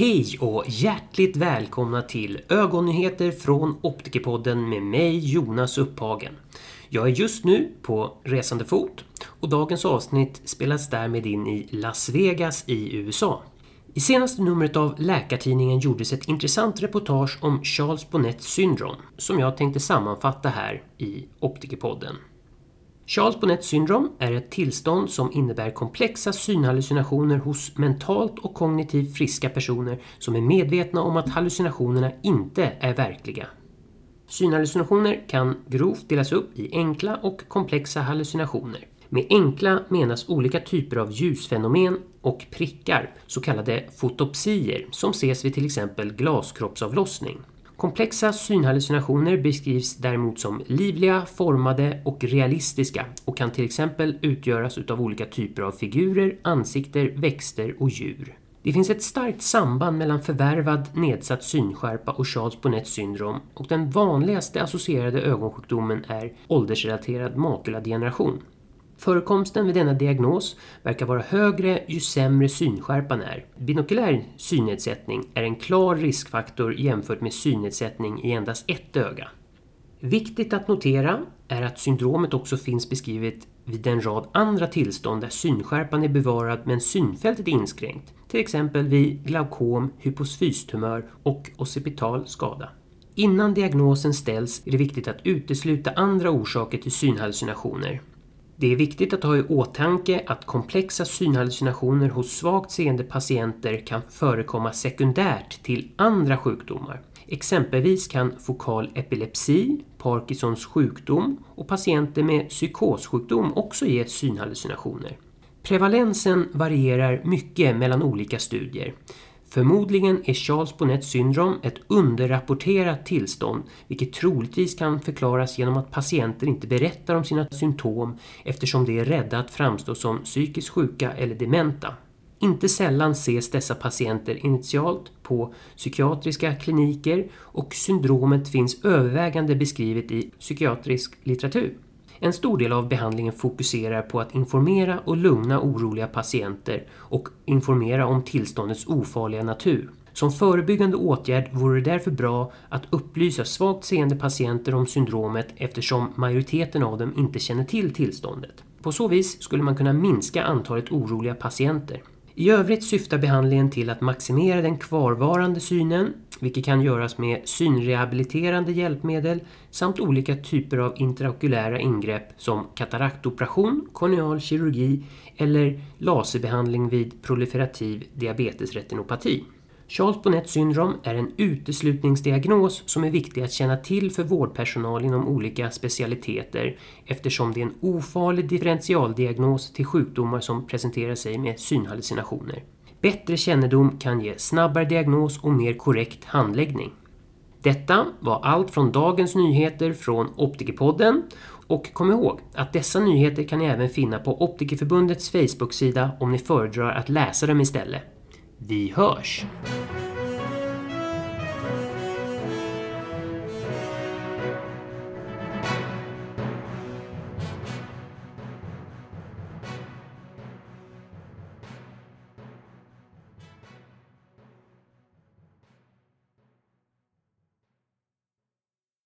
Hej och hjärtligt välkomna till Ögonnyheter från Optikerpodden med mig Jonas Upphagen. Jag är just nu på resande fot och dagens avsnitt spelas därmed in i Las Vegas i USA. I senaste numret av Läkartidningen gjordes ett intressant reportage om Charles Bonnets syndrom som jag tänkte sammanfatta här i Optikerpodden. Charles Bonnet syndrom är ett tillstånd som innebär komplexa synhallucinationer hos mentalt och kognitivt friska personer som är medvetna om att hallucinationerna inte är verkliga. Synhallucinationer kan grovt delas upp i enkla och komplexa hallucinationer. Med enkla menas olika typer av ljusfenomen och prickar, så kallade fotopsier, som ses vid till exempel glaskroppsavlossning. Komplexa synhallucinationer beskrivs däremot som livliga, formade och realistiska och kan till exempel utgöras av olika typer av figurer, ansikter, växter och djur. Det finns ett starkt samband mellan förvärvad nedsatt synskärpa och Charles Bonnets syndrom och den vanligaste associerade ögonsjukdomen är åldersrelaterad makuladegeneration. Förekomsten vid denna diagnos verkar vara högre ju sämre synskärpan är. Binokulär synnedsättning är en klar riskfaktor jämfört med synnedsättning i endast ett öga. Viktigt att notera är att syndromet också finns beskrivet vid en rad andra tillstånd där synskärpan är bevarad men synfältet är inskränkt. Till exempel vid glaukom, hyposfystumör och occipital skada. Innan diagnosen ställs är det viktigt att utesluta andra orsaker till synhallucinationer. Det är viktigt att ha i åtanke att komplexa synhallucinationer hos svagt seende patienter kan förekomma sekundärt till andra sjukdomar. Exempelvis kan fokal epilepsi, Parkinsons sjukdom och patienter med psykossjukdom också ge synhallucinationer. Prevalensen varierar mycket mellan olika studier. Förmodligen är Charles Bonnets syndrom ett underrapporterat tillstånd vilket troligtvis kan förklaras genom att patienter inte berättar om sina symptom eftersom de är rädda att framstå som psykiskt sjuka eller dementa. Inte sällan ses dessa patienter initialt på psykiatriska kliniker och syndromet finns övervägande beskrivet i psykiatrisk litteratur. En stor del av behandlingen fokuserar på att informera och lugna oroliga patienter och informera om tillståndets ofarliga natur. Som förebyggande åtgärd vore det därför bra att upplysa svagt seende patienter om syndromet eftersom majoriteten av dem inte känner till tillståndet. På så vis skulle man kunna minska antalet oroliga patienter. I övrigt syftar behandlingen till att maximera den kvarvarande synen, vilket kan göras med synrehabiliterande hjälpmedel samt olika typer av intraokulära ingrepp som kataraktoperation, korneal kirurgi eller laserbehandling vid proliferativ diabetesretinopati. Charles Bonnet syndrom är en uteslutningsdiagnos som är viktig att känna till för vårdpersonal inom olika specialiteter eftersom det är en ofarlig differentialdiagnos till sjukdomar som presenterar sig med synhallucinationer. Bättre kännedom kan ge snabbare diagnos och mer korrekt handläggning. Detta var allt från dagens nyheter från Optikerpodden och kom ihåg att dessa nyheter kan ni även finna på Optikerförbundets Facebook-sida om ni föredrar att läsa dem istället. Vi hörs!